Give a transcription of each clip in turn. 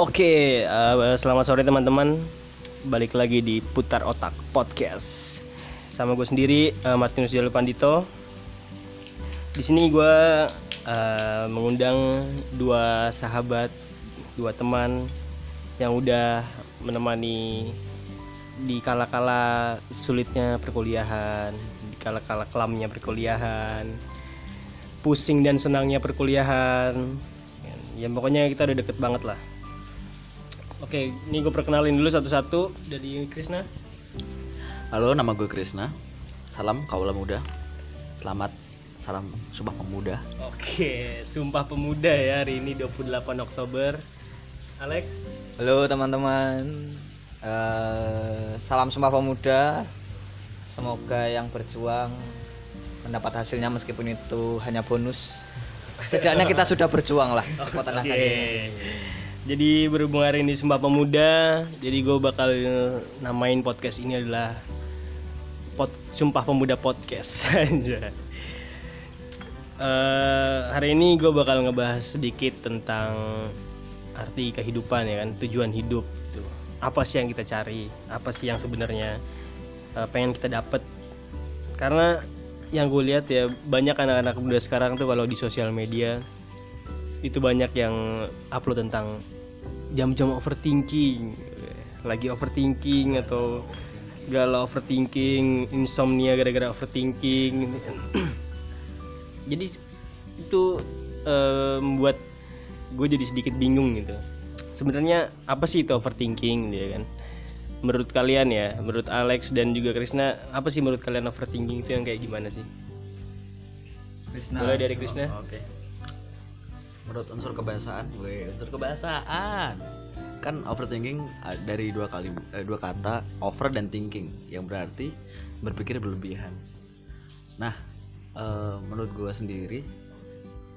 Oke, uh, selamat sore teman-teman. Balik lagi di Putar Otak Podcast. Sama gue sendiri uh, Martinus Jalur Pandito. Di sini gue uh, mengundang dua sahabat, dua teman yang udah menemani di kala-kala sulitnya perkuliahan, di kala-kala kelamnya perkuliahan, pusing dan senangnya perkuliahan. Ya pokoknya kita udah deket banget lah. Oke, ini gue perkenalin dulu satu-satu dari Krisna. Halo, nama gue Krisna. Salam kaula muda. Selamat salam Sumpah Pemuda. Oke, Sumpah Pemuda ya hari ini 28 Oktober. Alex, Halo teman-teman, Eh, salam Sumpah Pemuda. Semoga yang berjuang mendapat hasilnya meskipun itu hanya bonus. Setidaknya kita sudah berjuang lah sekuat oke. tenaganya. Jadi berhubung hari ini Sumpah Pemuda, jadi gue bakal namain podcast ini adalah Pod, Sumpah Pemuda Podcast aja. Eh, hari ini gue bakal ngebahas sedikit tentang arti kehidupan ya kan, tujuan hidup. Tuh. Apa sih yang kita cari? Apa sih yang sebenarnya eh, pengen kita dapet? Karena yang gue lihat ya banyak anak-anak muda sekarang tuh kalau di sosial media itu banyak yang upload tentang jam-jam overthinking lagi overthinking atau galau overthinking insomnia gara-gara overthinking. Jadi itu eh, membuat gue jadi sedikit bingung gitu. Sebenarnya apa sih itu overthinking ya kan? Menurut kalian ya menurut Alex dan juga Krisna apa sih menurut kalian overthinking itu yang kayak gimana sih? Mulai dari Krisna? Oh, Oke. Menurut unsur kebahasaan, gue unsur kebahasaan. Kan overthinking uh, dari dua kali eh, dua kata over dan thinking yang berarti berpikir berlebihan. Nah, eh, menurut gue sendiri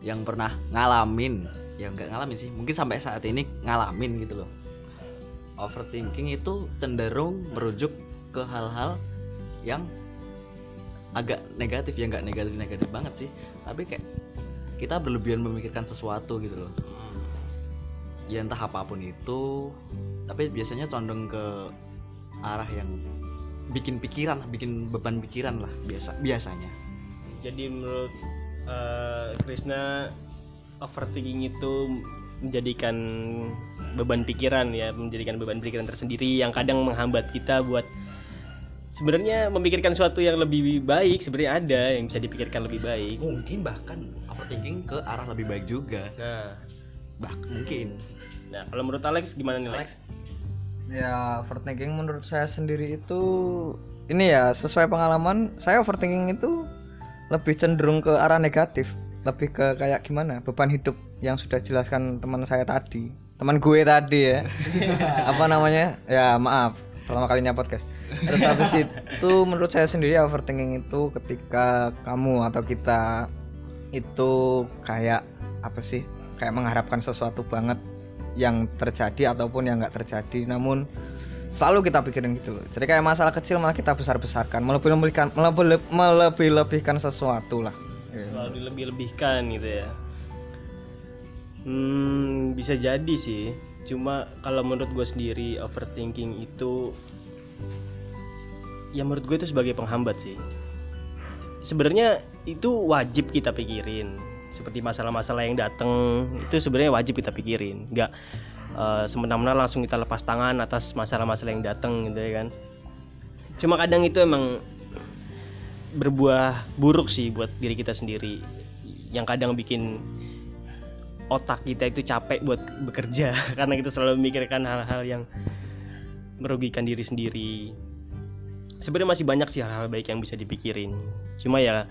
yang pernah ngalamin, yang nggak ngalamin sih, mungkin sampai saat ini ngalamin gitu loh. Overthinking itu cenderung merujuk ke hal-hal yang agak negatif ya nggak negatif negatif banget sih tapi kayak kita berlebihan memikirkan sesuatu gitu loh. Ya entah apa pun itu tapi biasanya condong ke arah yang bikin pikiran bikin beban pikiran lah biasa biasanya. Jadi menurut eh, Krisna overthinking itu menjadikan beban pikiran ya menjadikan beban pikiran tersendiri yang kadang menghambat kita buat sebenarnya memikirkan sesuatu yang lebih baik sebenarnya ada yang bisa dipikirkan lebih baik. Mungkin bahkan overthinking ke arah lebih baik juga. Nah. Bah mungkin. Nah kalau menurut Alex gimana nih Alex? Ya overthinking menurut saya sendiri itu ini ya sesuai pengalaman saya overthinking itu lebih cenderung ke arah negatif. Lebih ke kayak gimana beban hidup yang sudah jelaskan teman saya tadi. Teman gue tadi ya. Apa namanya? Ya maaf. Pertama kalinya podcast terus habis itu menurut saya sendiri overthinking itu ketika kamu atau kita itu kayak apa sih kayak mengharapkan sesuatu banget yang terjadi ataupun yang nggak terjadi namun selalu kita pikirin gitu loh. Jadi kayak masalah kecil malah kita besar besarkan melebih lebihkan melebih melebih lebihkan sesuatu lah. Iya. selalu dilebih-lebihkan gitu ya. Hmm bisa jadi sih. Cuma kalau menurut gue sendiri overthinking itu ya menurut gue itu sebagai penghambat sih. Sebenarnya itu wajib kita pikirin. Seperti masalah-masalah yang datang itu sebenarnya wajib kita pikirin. Nggak eh, semena-mena langsung kita lepas tangan atas masalah-masalah yang datang gitu ya kan. Cuma kadang itu emang berbuah buruk sih buat diri kita sendiri. Yang kadang bikin otak kita itu capek buat bekerja. Karena kita selalu memikirkan hal-hal yang merugikan diri sendiri sebenarnya masih banyak sih hal-hal baik yang bisa dipikirin. Cuma ya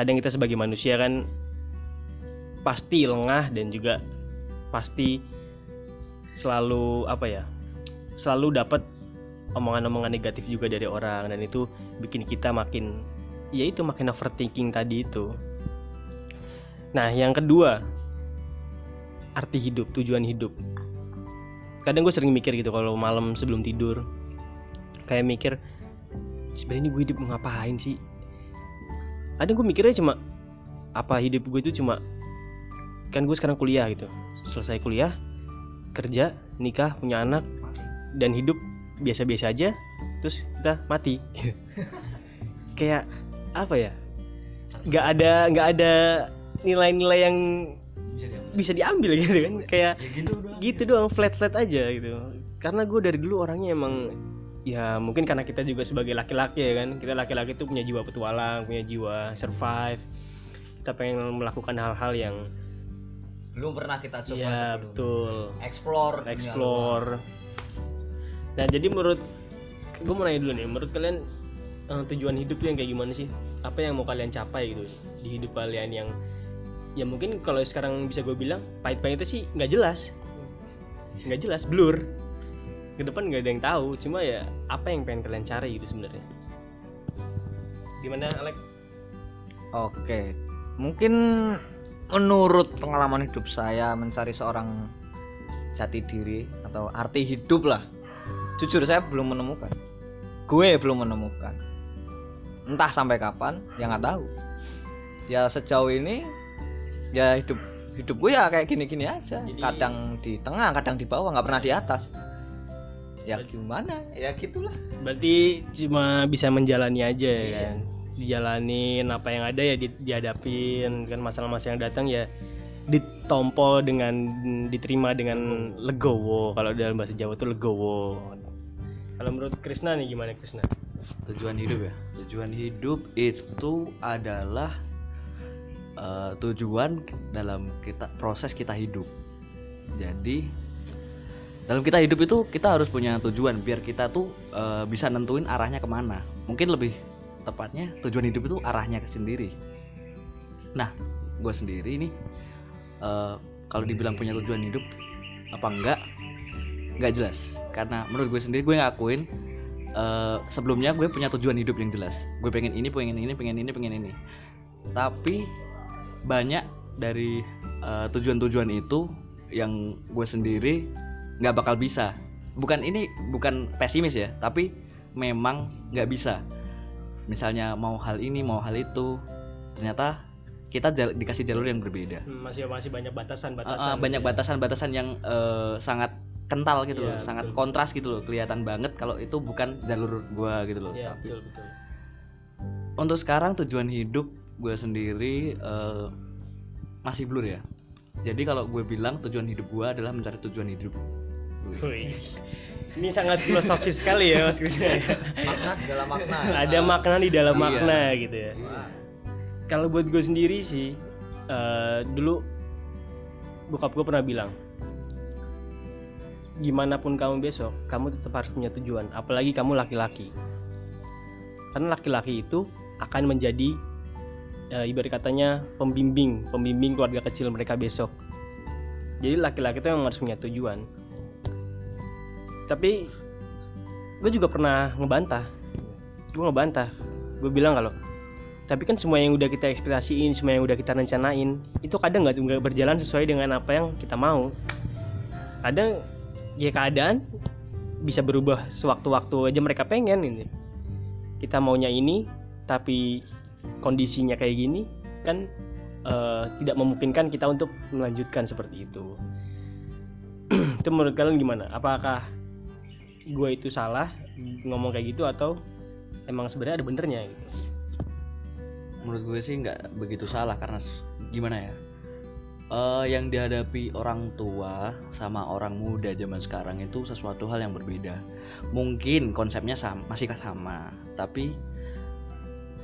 kadang kita sebagai manusia kan pasti lengah dan juga pasti selalu apa ya selalu dapat omongan-omongan negatif juga dari orang. Dan itu bikin kita makin ya itu makin overthinking tadi itu. Nah yang kedua arti hidup tujuan hidup. Kadang gue sering mikir gitu kalau malam sebelum tidur. Kayak mikir sebenarnya gue hidup ngapain sih? Ada gue mikirnya cuma apa hidup gue itu cuma kan gue sekarang kuliah gitu. Selesai kuliah kerja nikah punya anak dan hidup biasa-biasa aja terus kita mati. Kayak apa ya? Nggak ada nggak ada nilai-nilai yang bisa diambil. gitu kan. Kayak ya gitu doang. gitu doang flat flat aja gitu. Karena gue dari dulu orangnya emang ya mungkin karena kita juga sebagai laki-laki ya kan. Kita laki-laki tuh punya jiwa petualang punya jiwa survive. Kita pengen melakukan hal-hal yang belum pernah kita coba ya sebelum. betul. Explore explore. nah jadi menurut gue mau nanya dulu nih. Menurut kalian eh, tujuan hidup tuh yang kayak gimana sih? Apa yang mau kalian capai gitu di hidup kalian yang ya mungkin kalau sekarang bisa gue bilang pahit-pahitnya sih nggak jelas. Nggak jelas blur ke depan nggak ada yang tahu cuma ya apa yang pengen kalian cari gitu sebenarnya gimana Alex Oke, mungkin menurut pengalaman hidup saya mencari seorang jati diri atau arti hidup lah. Jujur saya belum menemukan. Gue belum menemukan. Entah sampai kapan, ya nggak tahu. Ya sejauh ini, ya hidup hidup gue ya kayak gini-gini aja. Jadi- Kadang di tengah, kadang di bawah, nggak pernah di atas. Ya gimana? Ya gitulah. berarti cuma bisa menjalani aja ya Iya. kan? Dijalanin apa yang ada ya di- dihadapin. Kan masalah-masalah yang datang ya ditompo dengan diterima dengan legowo. kalau dalam bahasa Jawa tuh legowo. Kalau menurut Krisna nih gimana Krisna tujuan hidup ya? Tujuan hidup itu adalah eh, tujuan dalam kita proses kita hidup. Jadi dalam kita hidup itu kita harus punya tujuan biar kita tuh eh, bisa nentuin arahnya ke mana. Mungkin lebih tepatnya tujuan hidup itu arahnya ke sendiri. Nah gue sendiri nih eh, kalau dibilang punya tujuan hidup apa enggak nggak jelas. Karena menurut gue sendiri gue ngakuin eh, sebelumnya gue punya tujuan hidup yang jelas. Gue pengen ini pengen ini pengen ini pengen ini. Tapi banyak dari tujuan-tujuan itu yang gue sendiri nggak bakal bisa. Bukan ini bukan pesimis ya tapi memang nggak bisa. Misalnya mau hal ini mau hal itu ternyata kita jal- dikasih jalur yang berbeda. Hmm, masih masih banyak batasan Ah, ah, batasan banyak batasan-batasan yang eh, sangat kental gitu loh Iya, sangat betul. kontras gitu loh kelihatan banget kalau itu bukan jalur gua gitu loh ya Tapi betul betul. Untuk sekarang tujuan hidup gue sendiri eh, masih blur ya. Jadi kalau gue bilang tujuan hidup gue adalah mencari tujuan hidup Wih. Ini sangat filosofis sekali ya Mas Krisna. Makna di dalam makna. ada makna di dalam Iya. makna gitu ya kalau buat gue sendiri sih eh, dulu bokap gue pernah bilang gimana pun kamu besok kamu tetap harus punya tujuan apalagi kamu laki-laki karena laki-laki itu akan menjadi eh, ibarat katanya pembimbing pembimbing keluarga kecil mereka besok jadi laki-laki itu yang harus punya tujuan tapi gue juga pernah ngebantah. Gue ngebantah. Gue bilang kalau tapi kan semua yang udah kita ekspektasiin semua yang udah kita rencanain itu kadang nggak berjalan sesuai dengan apa yang kita mau. Kadang ya keadaan bisa berubah sewaktu-waktu aja mereka pengen ini. Kita maunya ini tapi kondisinya kayak gini kan eh, tidak memungkinkan kita untuk melanjutkan seperti itu. Itu menurut kalian gimana? Apakah gue itu salah ngomong kayak gitu atau emang sebenarnya ada benernya gitu. Menurut gue sih nggak begitu salah karena gimana ya? Eh, yang dihadapi orang tua sama orang muda zaman sekarang itu sesuatu hal yang berbeda. Mungkin konsepnya sama, masih sama tapi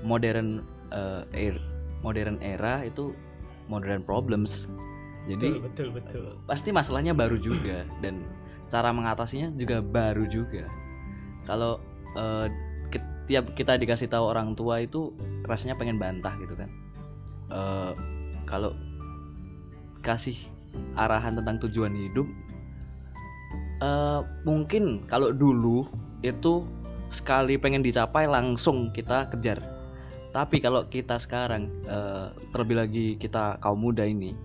modern eh, er- modern era itu modern problems. Jadi betul betul, betul. pasti masalahnya baru juga dan cara mengatasinya juga baru juga. Kalau ke- tiap kita dikasih tahu orang tua itu rasanya pengen bantah gitu kan. Eh, kalau kasih arahan tentang tujuan hidup eh, mungkin kalau dulu itu sekali pengen dicapai langsung kita kejar. Tapi kalau kita sekarang eh, terlebih lagi kita kaum muda ini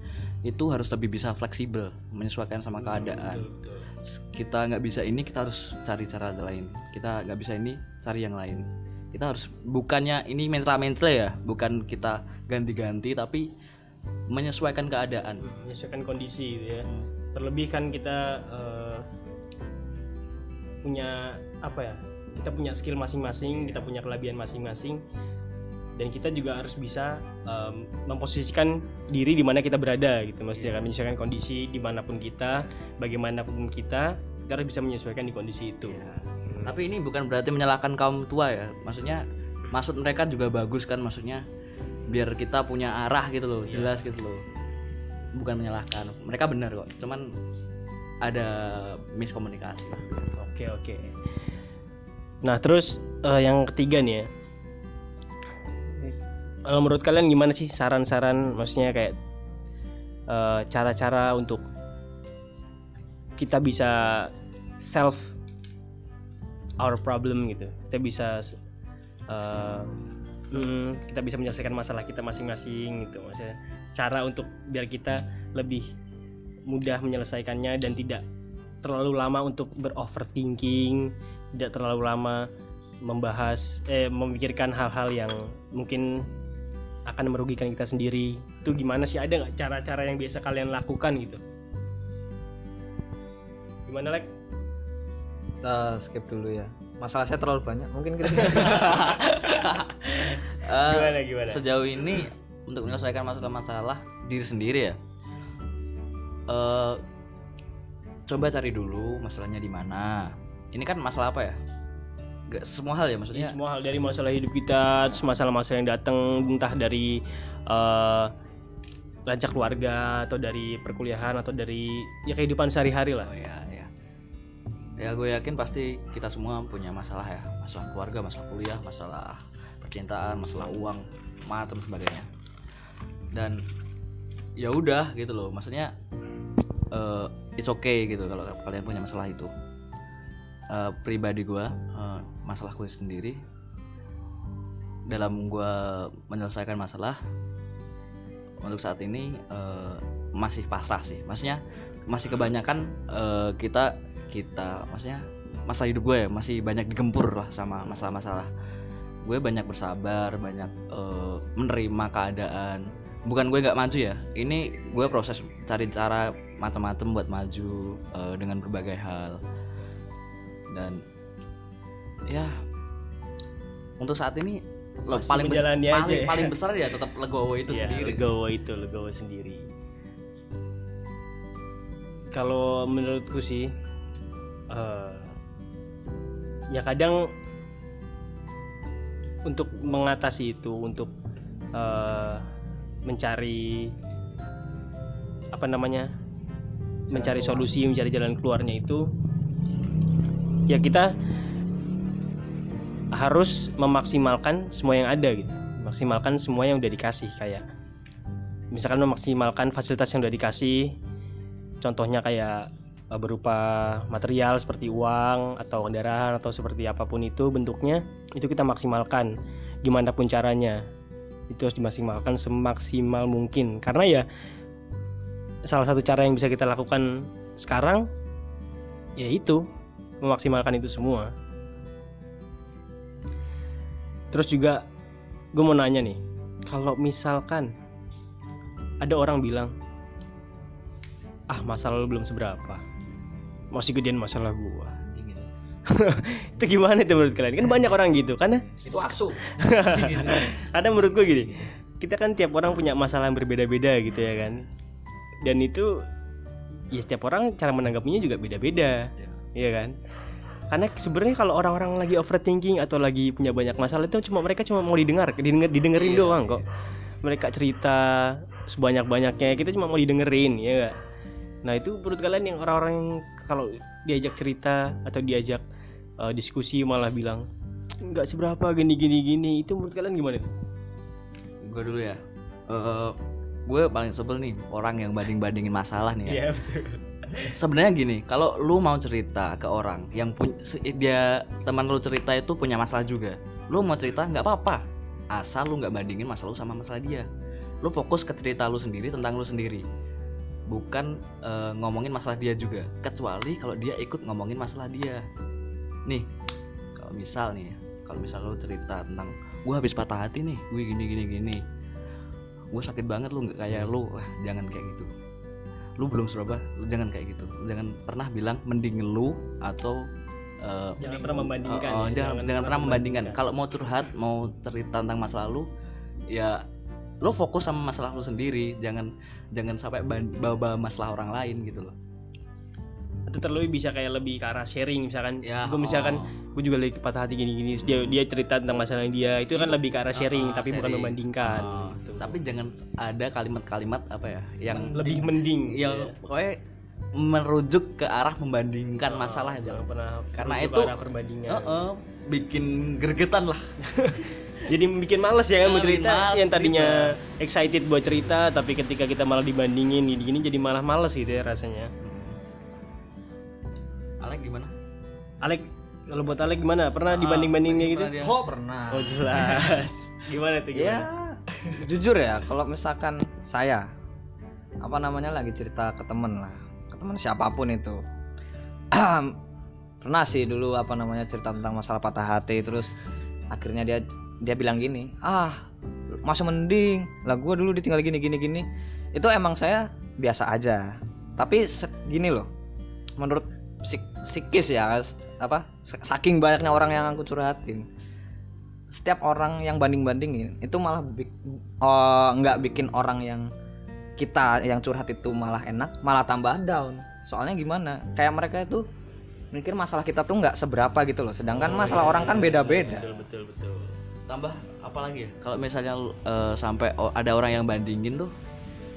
itu harus lebih bisa fleksibel menyesuaikan sama keadaan. Betul, betul. Kita nggak bisa ini kita harus cari cara lain. Kita nggak bisa ini cari yang lain. Kita harus bukannya ini mental ya bukan kita ganti-ganti tapi menyesuaikan keadaan. Menyesuaikan kondisi gitu ya. Terlebih kan kita eh, punya apa ya kita punya skill masing-masing kita punya kelebihan masing-masing dan kita juga harus bisa em, memposisikan diri di mana kita berada gitu maksudnya kan. Menyesuaikan kondisi di mana pun kita bagaimanapun kita kita harus bisa menyesuaikan di kondisi itu. Tapi ini bukan berarti menyalahkan kaum tua ya. Maksudnya maksud mereka juga bagus kan maksudnya biar kita punya arah gitu loh Iya. jelas gitu loh. Bukan menyalahkan mereka benar kok. Cuman ada miskomunikasi Oke oke. Nah terus eh, yang ketiga nih ya. Kalau menurut kalian gimana sih saran-saran, maksudnya kayak eh, cara-cara untuk kita bisa self our problem gitu. Kita bisa eh, mm, kita bisa menyelesaikan masalah kita masing-masing gitu. Maksudnya cara untuk biar kita lebih mudah menyelesaikannya dan tidak terlalu lama untuk beroverthinking, tidak terlalu lama membahas eh memikirkan hal-hal yang mungkin akan merugikan kita sendiri. Itu gimana sih? Ada nggak cara-cara yang biasa kalian lakukan gitu? Gimana Lek? kita skip dulu ya masalah saya terlalu banyak mungkin kita Eh, Gimana gimana? sejauh ini untuk menyelesaikan masalah-masalah diri sendiri ya eh coba cari dulu masalahnya di mana ini kan masalah apa ya semua hal ya maksudnya semua hal dari masalah hidup kita, terus masalah-masalah yang datang entah dari eh rancak keluarga atau dari perkuliahan atau dari ya kehidupan sehari-hari lah. Oh ya, ya. Ya gue yakin pasti kita semua punya masalah ya, masalah keluarga, masalah kuliah, masalah percintaan, masalah uang, macam sebagainya. Dan ya udah gitu loh, maksudnya eh, it's okay gitu kalau kalian punya masalah itu. Eh, pribadi gue, eh, masalah gue sendiri. Dalam gue menyelesaikan masalah untuk saat ini eh, masih pasrah sih, maksudnya masih kebanyakan eh, kita kita maksudnya masalah hidup gue ya masih banyak digempur lah sama masalah-masalah. Gue banyak bersabar banyak eh, menerima keadaan. Bukan gue nggak maju ya ini gue proses cari cara macam-macam buat maju eh, dengan berbagai hal dan ya untuk saat ini lo paling bes- menjalani aja paling, ya. paling besar ya tetap legowo itu Iya, sendiri. legowo itu legowo sendiri. Kalau menurutku sih eh, ya kadang untuk mengatasi itu untuk eh, mencari apa namanya mencari solusi mencari jalan keluarnya itu ya kita harus memaksimalkan semua yang ada gitu. Maksimalkan semua yang udah dikasih kayak misalkan memaksimalkan fasilitas yang udah dikasih contohnya kayak eh, berupa material seperti uang atau kendaraan atau seperti apa pun itu bentuknya itu kita maksimalkan. Gimana pun caranya itu harus dimaksimalkan semaksimal mungkin. Karena ya salah satu cara yang bisa kita lakukan sekarang ya itu memaksimalkan itu semua. Terus juga gue mau nanya nih kalau misalkan ada orang bilang ah masalah lu belum seberapa? Masih gedean masalah gua. Itu gimana itu menurut kalian? Kan banyak orang gitu karena itu asu. Ada menurut gue gini kita kan tiap orang punya masalah yang berbeda-beda gitu ya kan? Dan itu ya setiap orang cara menanggapinya juga beda-beda. Iya. iya kan karena sebenarnya kalau orang-orang lagi overthinking atau lagi punya banyak masalah itu cuma mereka cuma mau didengar didengar didengerin Iya, doang kok. Mereka cerita sebanyak-banyaknya kita cuma mau didengerin ya gak? nah itu menurut kalian yang orang-orang yang kalau diajak cerita atau diajak eh, diskusi malah bilang nggak seberapa gini gini gini itu menurut kalian gimana gue dulu ya. Eh, gue paling sebel nih orang yang banding bandingin masalah nih ya. Iya betul sebenarnya gini kalau lu mau cerita ke orang yang punya dia teman lu cerita itu punya masalah juga lu mau cerita nggak apa-apa. Asal lu nggak bandingin masalah lu sama masalah dia. Lu fokus ke cerita lu sendiri tentang lu sendiri. Bukan eh, ngomongin masalah dia juga. Kecuali kalau dia ikut ngomongin masalah dia. Nih kalau misal nih kalau misal lu cerita tentang gue habis patah hati nih gue gini gini gini. Gue sakit banget lu nggak kayak lu. Wah jangan kayak gitu lu belum serba lu jangan kayak gitu jangan pernah bilang mending lu atau eh, jangan pernah membandingkan Oh, oh, ya. jangan, jangan pernah membandingkan. Kalau mau curhat, mau cerita tentang masa lalu, ya lo fokus sama masalah lo sendiri. Jangan jangan sampai bawa masalah orang lain gitu loh. atau terlebih bisa kayak lebih ke arah sharing misalkan Ya, gue misalkan oh. gue juga lagi patah hati gini-gini dia dia cerita tentang masalah dia itu kan lebih ke arah sharing Ah, tapi bukan sharing. membandingkan Oh. Tapi jangan ada kalimat-kalimat apa ya yang lebih mending. Yang pokoknya merujuk ke arah membandingkan Oh, masalah pernah Karena itu- arah perbandingan. Heeh, bikin gregetan lah. jadi bikin males ya kan mau cerita. males yang tadinya excited buat cerita tapi ketika kita malah dibandingin gini gini jadi malah males gitu ya rasanya. Alek gimana? Alek kalau buat Alek gimana? Pernah Ah, dibanding bandingin gitu? pernah dia. Oh pernah. oh jelas. Gimana tuh Ya, gimana jujur ya, kalau misalkan saya apa namanya lagi cerita ke temen lah, ke temen siapa pun itu, pernah sih dulu apa namanya cerita tentang masalah patah hati, terus akhirnya dia dia bilang gini, ah masih mending, lah gue dulu ditinggal gini gini gini, itu emang saya biasa aja, tapi gini loh, menurut psik- psikis ya, apa saking banyaknya orang yang aku curhatin, setiap orang yang banding-bandingin itu malah bik- oh, nggak bikin orang yang kita yang curhat itu malah enak malah tambah down. Soalnya gimana? Kayak mereka itu mikir masalah kita tuh nggak seberapa gitu loh. Sedangkan Oh, masalah iya, orang kan iya, beda-beda. betul betul betul. Tambah apa lagi ya? Kalau misalnya eh, sampai ada orang yang bandingin tuh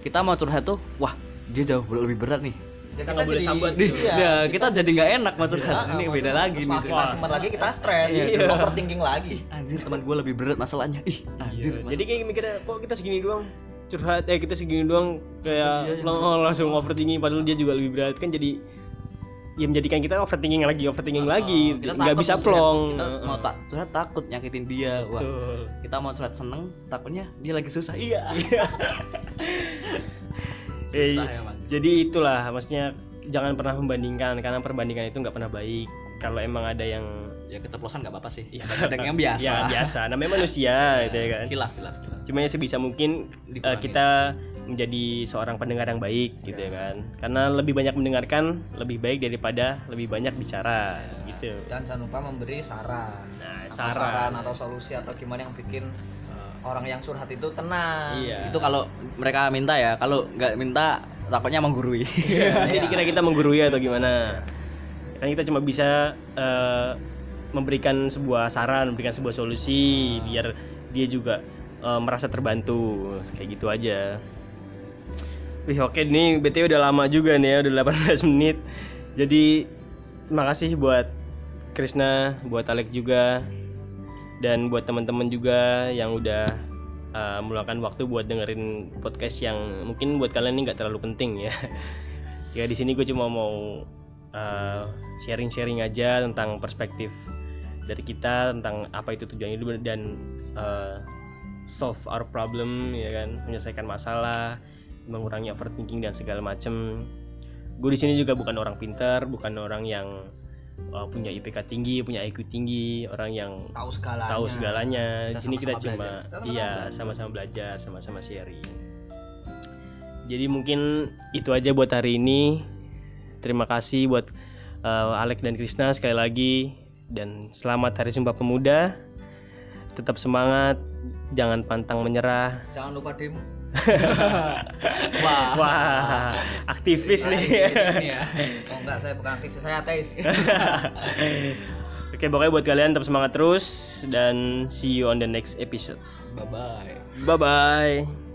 kita mau curhat tuh wah dia jauh lebih berat nih Kita nggak boleh sambat gitu. ya, kita, jadi nggak enak curhat Iya, ini beda lagi nih kita simpan lagi kita stres. Iya. overthinking lagi. Anjir teman gue lebih berat masalahnya. Ih anjir Iya, mas- jadi kayak mikirnya kok kita segini doang? Curhat eh kita segini doang kayak Iya, iya. lang- oh, langsung overthinking padahal dia juga lebih berat. Kan jadi ya menjadikan kita overthinking lagi overthinking lagi. kita nggak bisa plong. Kita mau tak curhat takut nyakitin dia wah. Betul. kita mau curhat seneng takutnya dia lagi susah. Iya. Eh, susah emang jadi itulah maksudnya jangan pernah membandingkan karena perbandingan itu nggak pernah baik. Kalau emang ada yang ya keceplosan nggak apa-apa sih. Ya, kadang yang biasa. Ya biasa. Namanya manusia gitu ya kan? hilaf hilaf cuma ya sebisa mungkin Dikurangi. kita menjadi seorang pendengar yang baik gitu ya kan? Karena lebih banyak mendengarkan lebih baik daripada lebih banyak bicara gitu. Dan jangan lupa memberi saran. Nah Atau saran. atau solusi atau gimana yang bikin uh, orang yang curhat itu tenang. Iya. Itu kalau mereka minta ya kalau nggak minta takutnya menggurui. Jadi kira kita menggurui atau gimana? Kan kita cuma bisa eh, memberikan sebuah saran memberikan sebuah solusi biar dia juga eh, merasa terbantu. Kayak gitu aja. Wih oke nih BTW udah lama juga nih ya udah 18 menit. Jadi terima kasih buat Krisna buat Alek juga dan buat teman-teman juga yang udah uh, meluangkan waktu buat dengerin podcast yang mungkin buat kalian ini nggak terlalu penting ya. Ya di sini gue cuma mau uh, sharing-sharing aja tentang perspektif dari kita tentang apa itu tujuan hidup dan uh, solve our problem ya kan? Menyelesaikan masalah mengurangi overthinking dan segala macem. Gue di sini juga bukan orang pintar bukan orang yang uh, punya IPK tinggi punya IQ tinggi orang yang tahu segalanya tahu segalanya. Kita Di sini kita cuma belajar. Iya sama-sama belajar, sama-sama sharing. Jadi mungkin itu aja buat hari ini. Terima kasih buat uh, Alek dan Krisna sekali lagi dan selamat Hari Sumpah Pemuda. Tetap semangat, jangan pantang menyerah. jangan lupa demo wah Wah, aktivis nih. ya oh enggak saya bukan aktivis saya ateis Oke, pokoknya buat kalian tetap semangat terus dan see you on the next episode. bye bye Bye bye.